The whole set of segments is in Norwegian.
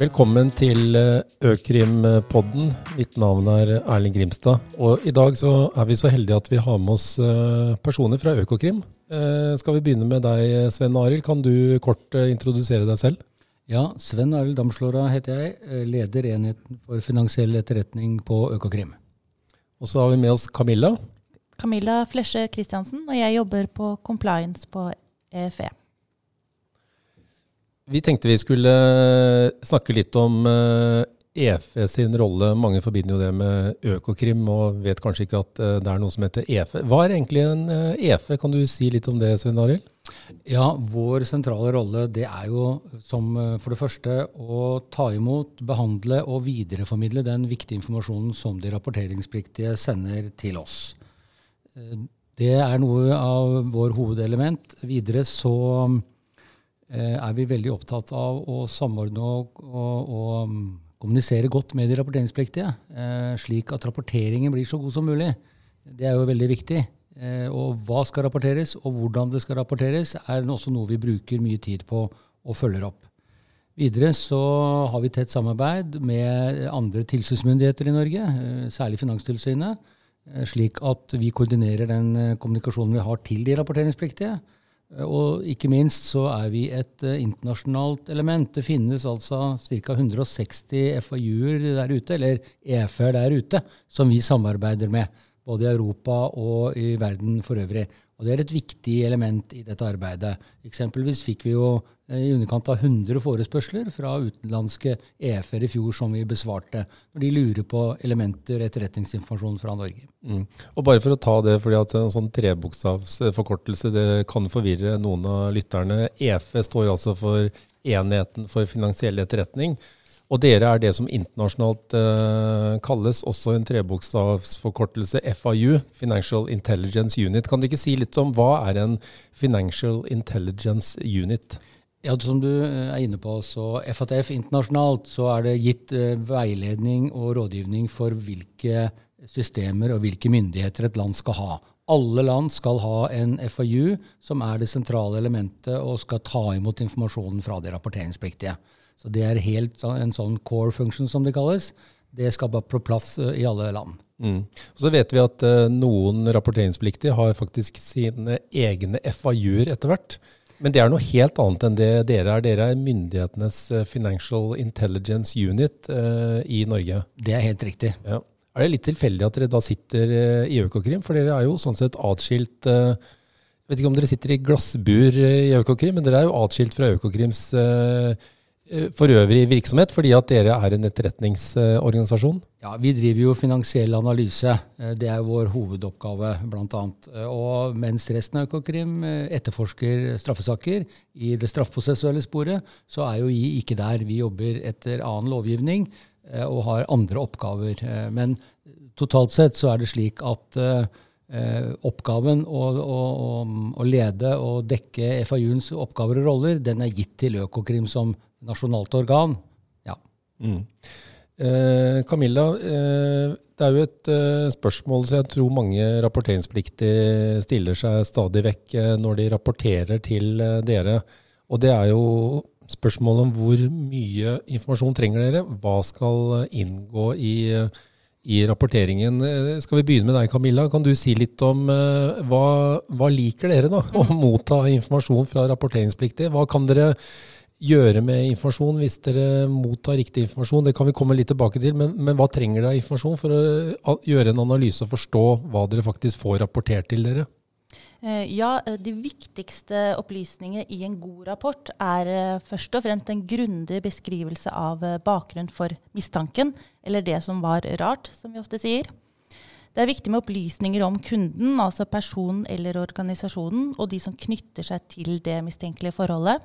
Velkommen til eh, Økrimpodden. Mitt navn er Erling Grimstad. Og i dag så er vi så heldige at vi har med oss eh, personer fra Økokrim. Eh, skal vi begynne med deg, Sven Arild. Kan du kort introdusere deg selv? Ja, Sven Arild Damslåra heter jeg. Leder enheten for finansiell etterretning på Økokrim. Og så har vi med oss Camilla. Camilla Flesje Christiansen, og jeg jobber på compliance på EFE. Vi tenkte vi skulle eh, snakke litt om EFE eh, sin rolle. Mange forbinder jo det med Økokrim og vet kanskje ikke at eh, det er noe som heter EFE. Hva er egentlig en EFE? Kan du si litt om det, Svein Arild? Ja, Vår sentrale rolle det er jo som for det første å ta imot, behandle og videreformidle den viktige informasjonen som de rapporteringspliktige sender til oss. Det er noe av vår hovedelement. Videre så er vi veldig opptatt av å samordne og, og, og mm, kommunisere godt med de rapporteringspliktige, eh, slik at rapporteringen blir så god som mulig. Det er jo veldig viktig. Eh, og hva skal rapporteres, og hvordan det skal rapporteres, er også noe vi bruker mye tid på og følger opp. Videre så har vi tett samarbeid med andre tilsynsmyndigheter i Norge, særlig Finanstilsynet, slik at vi koordinerer den kommunikasjonen vi har til de rapporteringspliktige. Og ikke minst så er vi et uh, internasjonalt element. Det finnes altså ca. 160 FAU-er der ute, eller EFR der ute, som vi samarbeider med. Både i Europa og i verden for øvrig. Og Det er et viktig element i dette arbeidet. Eksempelvis fikk vi jo eh, i underkant av 100 forespørsler fra utenlandske EF-er i fjor som vi besvarte, når de lurer på elementer etterretningsinformasjon fra Norge. Mm. Og bare for å ta det, fordi at en sånn trebokstavsforkortelse det kan forvirre noen av lytterne. EF står altså for Enheten for finansiell etterretning. Og dere er det som internasjonalt uh, kalles også en trebokstavsforkortelse FIU, Financial Intelligence Unit. Kan du ikke si litt om hva er en Financial Intelligence Unit? Ja, Som du eh, er inne på, så FATF internasjonalt så er det gitt uh, veiledning og rådgivning for hvilke systemer og hvilke myndigheter et land skal ha. Alle land skal ha en FAU, som er det sentrale elementet, og skal ta imot informasjonen fra de rapporteringspliktige. Så det er helt en sånn core function, som det kalles. Det skal bare på plass eh, i alle land. Mm. Og så vet vi at uh, noen rapporteringspliktige har faktisk sine egne FAU-er etter hvert. Men det er noe helt annet enn det dere er. Dere er myndighetenes eh, Financial Intelligence Unit uh, i Norge. Det er helt riktig. Ja. Er det litt tilfeldig at dere da sitter uh, i Økokrim? For dere er jo sånn sett atskilt Jeg vet ikke om dere sitter i glassbur i Økokrim, men dere er jo atskilt fra Økokrims Eh, for øvrig virksomhet, fordi at dere er en etterretningsorganisasjon? Ja, Vi driver jo finansiell analyse. Eh, det er vår hovedoppgave, bl.a. Eh, og mens resten av Økokrim etterforsker straffesaker i det straffeprosessuelle sporet, så er jo vi ikke der. Vi jobber etter annen lovgivning og har andre oppgaver. Men totalt sett så er det slik at oppgaven å, å, å lede og dekke FAU-ens oppgaver og roller, den er gitt til Økokrim som nasjonalt organ. Ja. Mm. Eh, Camilla, eh, det er jo et eh, spørsmål som jeg tror mange rapporteringspliktige stiller seg stadig vekk eh, når de rapporterer til eh, dere. Og det er jo spørsmålet om hvor mye informasjon trenger dere? Hva skal inngå i, i rapporteringen? Eh, skal vi begynne med deg, Camilla? Kan du si litt om hva, hva liker dere da? Å motta informasjon fra rapporteringspliktige? Hva kan dere gjøre med informasjon hvis dere mottar riktig informasjon? Det kan vi komme litt tilbake til, men, men hva trenger dere av informasjon for å gjøre en analyse og forstå hva dere faktisk får rapportert til dere? Eh, ja, eh, De viktigste opplysningene i en god rapport er eh, først og fremst en grundig beskrivelse av bakgrunn for mistanken, eller det som var rart, som vi ofte sier. Det er viktig med opplysninger om kunden, altså personen eller organisasjonen, og de som knytter seg til det mistenkelige forholdet.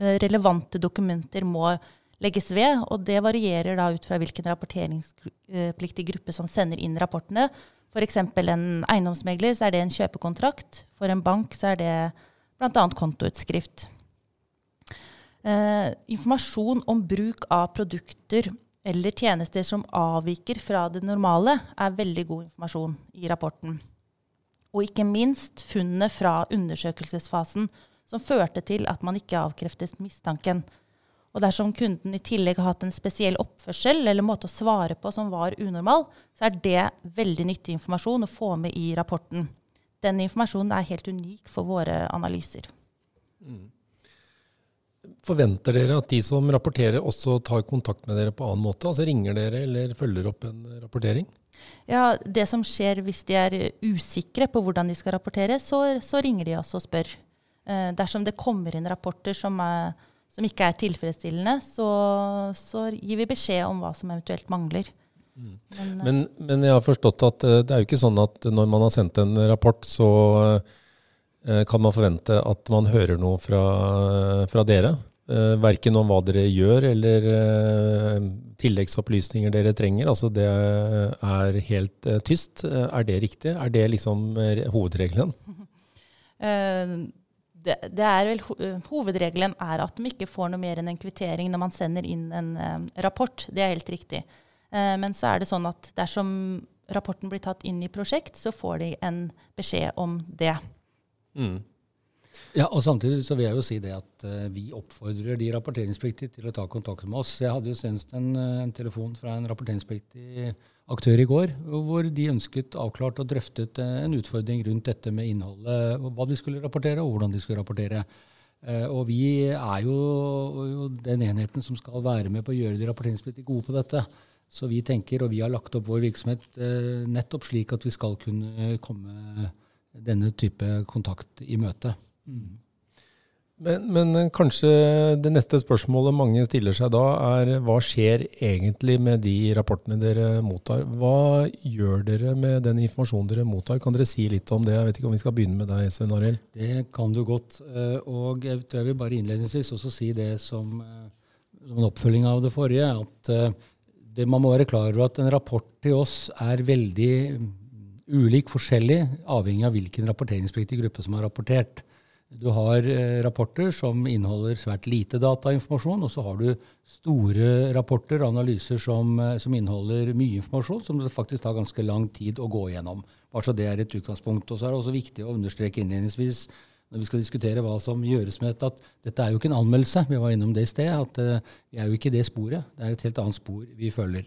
Eh, relevante dokumenter må legges ved, og det varierer da ut fra hvilken rapporteringspliktig gruppe som sender inn rapportene. F.eks. en eiendomsmegler, så er det en kjøpekontrakt. For en bank så er det bl.a. kontoutskrift. Eh, informasjon om bruk av produkter eller tjenester som avviker fra det normale, er veldig god informasjon i rapporten. Og ikke minst funnene fra undersøkelsesfasen som førte til at man ikke avkreftet mistanken. Og dersom kunden i tillegg har hatt en spesiell oppførsel eller måte å svare på som var unormal, så er det veldig nyttig informasjon å få med i rapporten. Den informasjonen er helt unik for våre analyser. Mm. Forventer dere at de som rapporterer, også tar kontakt med dere på annen måte? Altså ringer dere eller følger opp en rapportering? Ja, Det som skjer hvis de er usikre på hvordan de skal rapportere, så, så ringer de oss og spør. Eh, dersom det kommer inn rapporter som, er, som ikke er tilfredsstillende, så, så, gir vi beskjed om hva som eventuelt mangler. Mm. Men, men, men, jeg har forstått at eh, det er jo ikke sånn at når man har sendt en rapport, så Eh, kan man forvente at man hører noe fra, fra dere? Verken om hva dere gjør eller tilleggsopplysninger dere trenger. Altså det er helt tyst. Er det riktig? Er det liksom hovedregelen? Det, det er vel, hovedregelen er at de ikke får noe mer enn en kvittering når man sender inn en rapport. Det er helt riktig. men så er det sånn at dersom rapporten blir tatt inn i prosjekt, så får de en beskjed om det. Mm. Ja, og Samtidig så vil jeg jo si det at uh, vi oppfordrer de rapporteringspliktige til å ta kontakt med oss. Jeg hadde jo senest en, uh, en telefon fra en rapporteringspliktig aktør i går, hvor de ønsket avklart og drøftet uh, en utfordring rundt dette med innholdet, hva de skulle rapportere og hvordan de skulle rapportere. og vi er jo, den enheten som skal være med på å gjøre de rapporteringspliktige gode på dette. Så vi tenker, og vi har lagt opp vår virksomhet nettopp slik at vi skal kunne komme denne type kontakt i møte. Mm. Men, men, eh, kanskje det neste spørsmålet mange stiller seg da, er hva skjer egentlig med de rapportene dere mottar? Hva gjør dere med den informasjonen dere mottar? Kan dere si litt om det? Jeg vet ikke om vi skal begynne med deg, Svein Arild? Det kan du godt. Eh, og jeg tror jeg vil bare innledningsvis også si det som, eh, som en oppfølging av det forrige. At det, man må være klar over at en rapport til oss er veldig ulik forskjellig, avhengig av hvilken rapporteringspliktig gruppe som har rapportert. Du har eh, rapporter som inneholder svært lite datainformasjon, og så har du store rapporter, analyser som, eh, som, inneholder mye informasjon, som det faktisk tar ganske lang tid å gå gjennom. Bare så det er et utgangspunkt. Og så er det også viktig å understreke innledningsvis når vi skal diskutere hva som gjøres med dette, at dette er jo ikke en anmeldelse. Vi var innom det i sted. at uh, Vi er jo ikke det sporet. Det er et helt annet spor vi følger.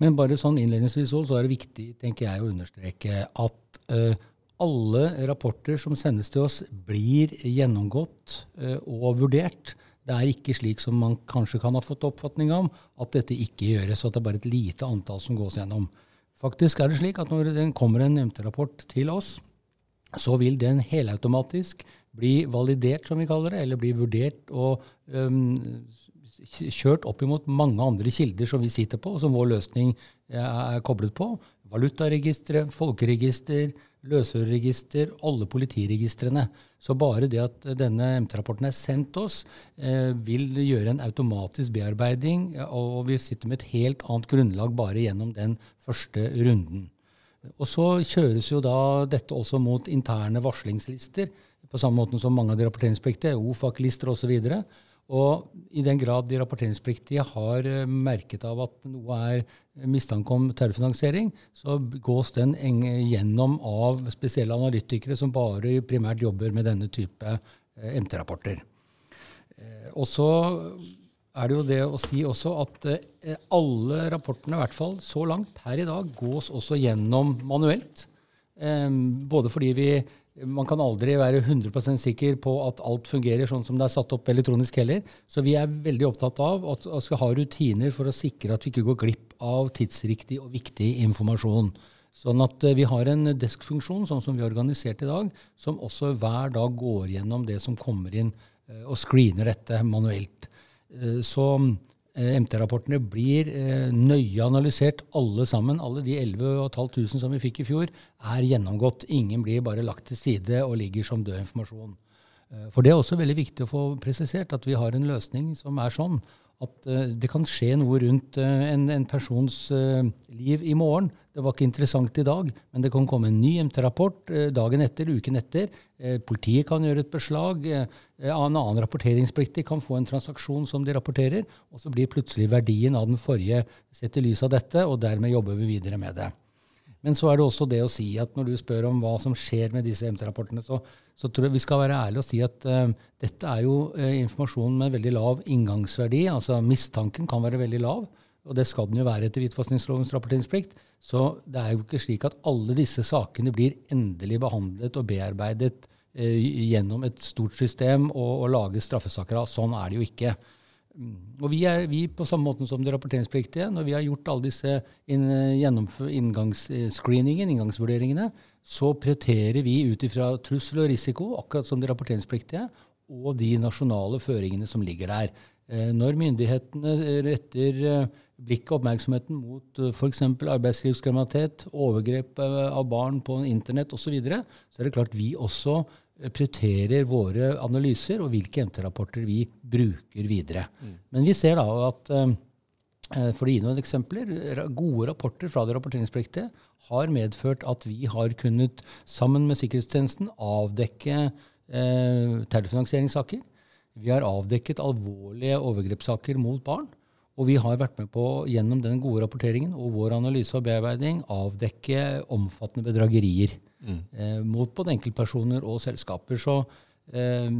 Men bare sånn innledningsvis så er det viktig tenker jeg, å understreke at uh, alle rapporter som sendes til oss, blir gjennomgått uh, og vurdert. Det er ikke slik som man kanskje kan ha fått oppfatning om, at dette ikke gjøres, og at det er bare et lite antall som gås gjennom. Faktisk er det slik at når det kommer en nevnte-rapport til oss, så vil den helautomatisk bli validert, som vi kaller det, eller bli vurdert og um, kjørt opp imot mange andre kilder som vi sitter på, og som vår løsning er koblet på. Valutaregistre, folkeregister, løsøreregister, alle politiregistrene. Så bare det at denne MT-rapporten er sendt oss, eh, vil gjøre en automatisk bearbeiding, og vi sitter med et helt annet grunnlag bare gjennom den første runden. Og så kjøres jo da dette også mot interne varslingslister, på samme måte som mange av de rapporteringspliktige, OFAC-lister osv. Og, så og i den grad de rapporteringspliktige har eh, merket av at noe er mistanke om terrorfinansiering, så gås den gjennom av spesielle analytikere som bare primært jobber med denne type eh, MT-rapporter. Eh, og så er det jo det å si også at alle rapportene, i hvert fall så langt per i dag, gås også gjennom manuelt. Både fordi vi man kan aldri være 100% sikker på at alt fungerer sånn som det er satt opp elektronisk heller. Så vi er veldig opptatt av at vi skal ha rutiner for å sikre at vi ikke går glipp av tidsriktig og viktig informasjon. Sånn at eh, vi har en deskfunksjon, sånn som vi har organisert i dag, som også hver dag går gjennom det som kommer inn, eh, og screener dette manuelt. Eh, så MT-rapportene blir eh, nøye analysert, alle sammen. Alle de 11.500 som vi fikk i fjor, er gjennomgått. Ingen blir bare lagt til side og ligger som død informasjon. Eh, for det er også veldig viktig å få presisert at vi har en løsning som er sånn at uh, det kan skje noe rundt uh, en, en, persons uh, liv i morgen. Det var ikke interessant i dag, men det kan komme en ny MT-rapport dagen etter, uken etter. politiet kan gjøre et beslag. en annen rapporteringspliktig kan få en transaksjon som de rapporterer, og så blir plutselig verdien av den forrige sett i lys av dette, og dermed jobber vi videre med det. Men så er det også det å si at når du spør om hva som skjer med disse MT-rapportene, så, så, tror jeg vi skal være ærlige og si at uh, dette er jo uh, informasjon med veldig lav inngangsverdi. Altså mistanken kan være veldig lav, og det skal den jo være etter hvitvaskingslovens rapporteringsplikt. Så det er jo ikke slik at alle disse sakene blir endelig behandlet og bearbeidet uh, gjennom et stort system og, og lages straffesaker av. Sånn er det jo ikke. Mm. Og vi er vi på samme måte som de rapporteringspliktige. Når vi har gjort alle disse inngangsscreeningen, inngangsvurderingene, så prioriterer vi ut ifra trussel og risiko, akkurat som de rapporteringspliktige, og de nasjonale føringene som ligger der. Eh, når myndighetene retter eh, blikket og oppmerksomheten mot eh, f.eks. arbeidslivskriminalitet, overgrep av barn på internett osv., så, videre, så er det klart vi også prioriterer våre analyser og hvilke MT-rapporter vi bruker videre. Mm. Men vi ser da at eh, for å gi noen eksempler, gode rapporter fra det rapporteringspliktige har medført at vi har kunnet, sammen med sikkerhetstjenesten, avdekke eh, terrorfinansieringssaker. Vi har avdekket alvorlige overgrepssaker mot barn. Og vi har vært med på gjennom den gode rapporteringen og vår analyse og bearbeiding avdekke omfattende bedragerier mm. eh, mot både enkeltpersoner og selskaper. Så eh,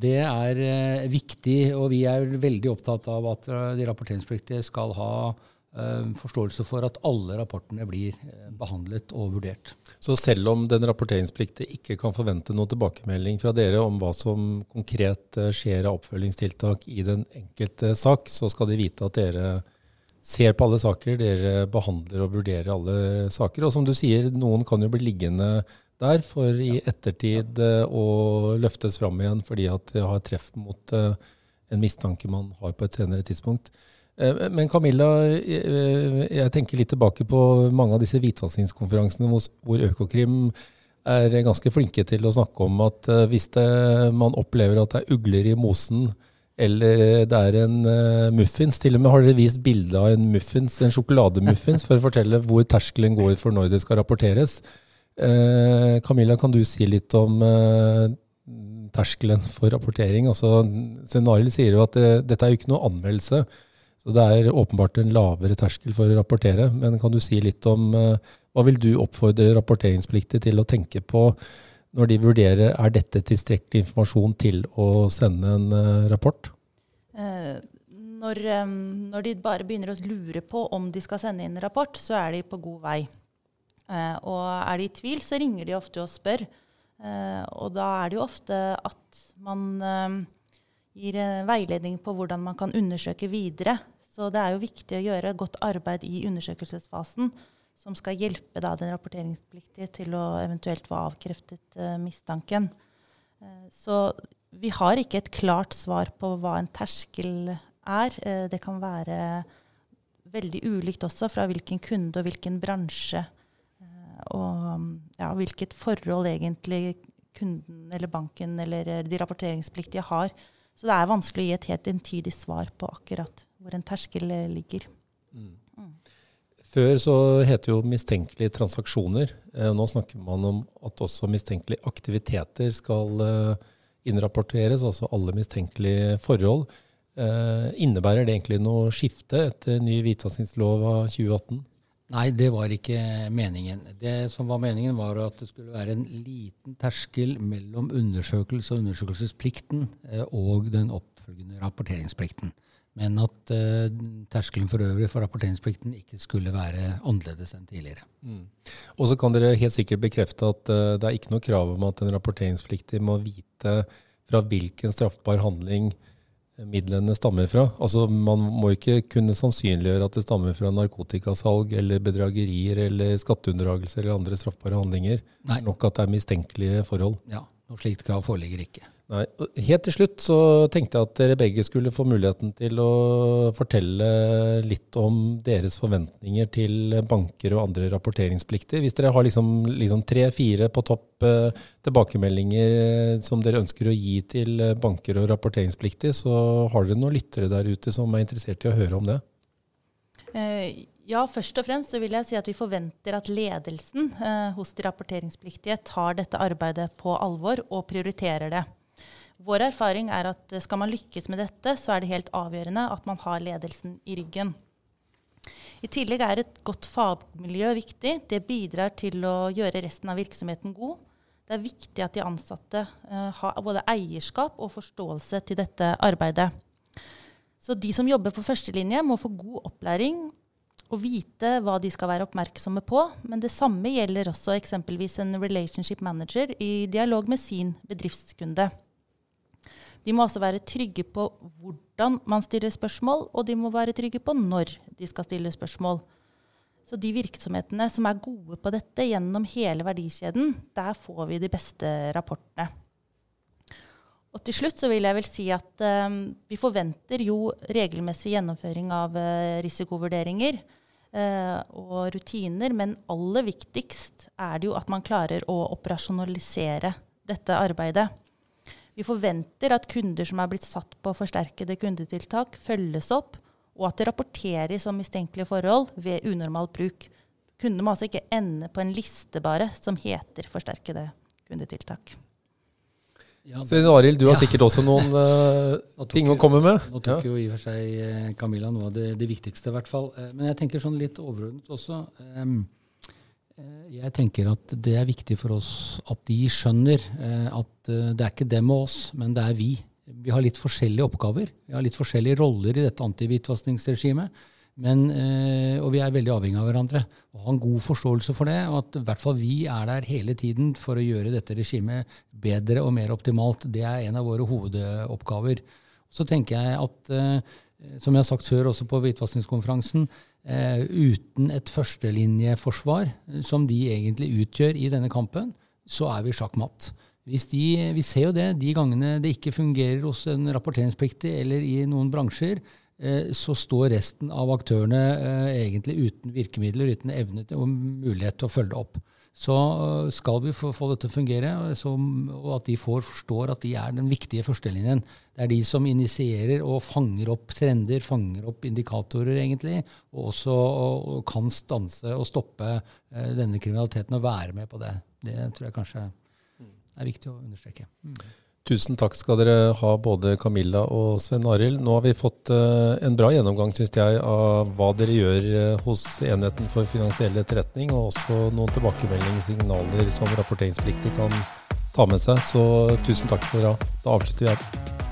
det er eh, viktig, og vi er veldig opptatt av at eh, de rapporteringspliktige skal ha eh, forståelse for at alle rapportene blir eh, behandlet og vurdert. Så selv om den rapporteringspliktige ikke kan forvente noen tilbakemelding fra dere om hva som konkret skjer av oppfølgingstiltak i den enkelte sak, så skal de vite at dere ser på alle saker, dere behandler og vurderer alle saker. Og som du sier, noen kan jo bli liggende der for i ettertid uh, å løftes fram igjen fordi at det har treff mot uh, en mistanke man har på et senere tidspunkt. Uh, men Camilla, jeg tenker litt tilbake på mange av disse hvitvaskingskonferansene hvor Økokrim er ganske flinke til å snakke om at hvis det, man opplever at det er ugler i mosen, eller det er en uh, muffins. Til og med har dere vist bilde av en muffins, en sjokolademuffins for å fortelle hvor terskelen går for når det skal rapporteres. Uh, Camilla, kan du si litt om uh, terskelen for rapportering? Altså, Scenarioet sier jo at det, dette er jo ikke noe anmeldelse, så det er åpenbart en lavere terskel for å rapportere. Men kan du si litt om hva vil du oppfordre rapporteringspliktige til å tenke på når de vurderer er dette tilstrekkelig informasjon til å sende en uh, rapport? Eh, når, når, de bare begynner å lure på om de skal sende inn en rapport, så er de på god vei. Uh, og er de i tvil, så ringer de ofte og spør. Og da er det jo ofte at man gir veiledning på hvordan man kan undersøke videre. Så det er jo viktig å gjøre godt arbeid i undersøkelsesfasen som skal hjelpe da, den rapporteringspliktige til å eventuelt få avkreftet uh, mistanken. Uh, så vi har ikke et klart svar på hva en terskel er. Uh, det kan være veldig ulikt også fra hvilken kunde og hvilken bransje. og ja, hvilket forhold egentlig kunden eller banken eller de rapporteringspliktige har. Så det er vanskelig å gi et helt entydig svar på akkurat hvor en terskel ligger. Mm. Mm. Før så het det jo mistenkelige transaksjoner. Eh, nå snakker man om at også mistenkelige aktiviteter skal eh, innrapporteres, altså alle mistenkelige forhold. Eh, innebærer det egentlig noe skifte etter ny hvitvaskingslov av 2018? Nei, det var ikke meningen. Det som var meningen, var at det skulle være en liten terskel mellom undersøkelse og undersøkelsesplikten og den oppfølgende rapporteringsplikten men at uh, terskelen for øvrig for rapporteringsplikten ikke skulle være annerledes enn tidligere. Mm. Og så kan dere helt sikkert bekrefte at uh, det er ikke noe krav om at en rapporteringspliktig må vite fra hvilken straffbar handling midlene stammer fra. Altså Man må ikke kunne sannsynliggjøre at det stammer fra narkotikasalg eller bedragerier eller skatteunndragelser eller andre straffbare handlinger. Nei. Nok at det er mistenkelige forhold. Ja, noe slikt krav foreligger ikke. Nei. Helt til slutt så tenkte jeg at dere begge skulle få muligheten til å fortelle litt om deres forventninger til banker og andre rapporteringsplikter. Hvis dere har liksom, liksom tre-fire på topp eh, tilbakemeldinger som dere ønsker å gi til banker og rapporteringspliktige, så har dere noen lyttere der ute som er interessert i å høre om det? Eh, ja, først og fremst så vil jeg si at vi forventer at ledelsen eh, hos de rapporteringspliktige tar dette arbeidet på alvor og prioriterer det. Vår erfaring er at skal man lykkes med dette, så er det helt avgjørende at man har ledelsen i ryggen. I tillegg er et godt fagmiljø viktig. Det bidrar til å gjøre resten av virksomheten god. Det er viktig at de ansatte uh, har både eierskap og forståelse til dette arbeidet. Så de som jobber på førstelinje, må få god opplæring og vite hva de skal være oppmerksomme på. Men det samme gjelder også eksempelvis en relationship manager i dialog med sin bedriftskunde. De må også være trygge på hvordan man stiller spørsmål, og de må være trygge på når de skal stille spørsmål. Så de virksomhetene som er gode på dette gjennom hele verdikjeden, der får vi de beste rapportene. Og til slutt så vil jeg vel si at eh, vi forventer jo regelmessig gjennomføring av eh, risikovurderinger eh, og rutiner, men aller viktigst er det jo at man klarer å operasjonalisere dette arbeidet. Vi forventer at kunder som er blitt satt på forsterkede kundetiltak, følges opp, og at det rapporteres om mistenkelige forhold ved unormal bruk. Kundene må altså ikke ende på en liste bare som heter forsterkede kundetiltak. Ja, Svein Arild, du har ja. sikkert også noen uh, ting å komme med? Nå tok ja. jo i og for seg eh, Camilla noe av det, det, viktigste, i hvert fall. Eh, men jeg tenker sånn litt overordnet også. Um, jeg tenker at det er viktig for oss at de skjønner at det er ikke dem og oss, men det er vi. Vi har litt forskjellige oppgaver. Vi har litt forskjellige roller i dette antihvitvaskingsregimet. Eh, og vi er veldig avhengig av hverandre. Å ha en god forståelse for det, og at i hvert fall vi er der hele tiden for å gjøre dette regimet bedre og mer optimalt. Det er en av våre hovedoppgaver. Så tenker jeg at, eh, som jeg har sagt før også på hvitvaskingskonferansen, eh, uten et førstelinjeforsvar, som de egentlig utgjør i denne kampen, så er vi sjakkmatt. Hvis de, vi ser jo det de gangene det ikke fungerer hos en rapporteringspliktig eller i noen bransjer, Eh, så står resten av aktørene eh, egentlig uten virkemidler, uten evne og mulighet til å følge det opp. Så eh, skal vi få, dette til å fungere, så, og at de får, forstår at de er den viktige førstelinjen. Det er de som initierer og fanger opp trender, fanger opp indikatorer, egentlig, og også og, og kan stanse og stoppe uh, denne kriminaliteten og være med på det. Det tror jeg kanskje er viktig å understreke. Mm. Tusen takk skal dere ha, både Camilla og Sven Arild. Nå har vi fått uh, en bra gjennomgang, syns jeg, av hva dere gjør uh, hos Enheten for finansiell etterretning, og også noen tilbakemeldingssignaler som rapporteringspliktig kan ta med seg. Så tusen takk skal dere ha. Da avslutter vi her.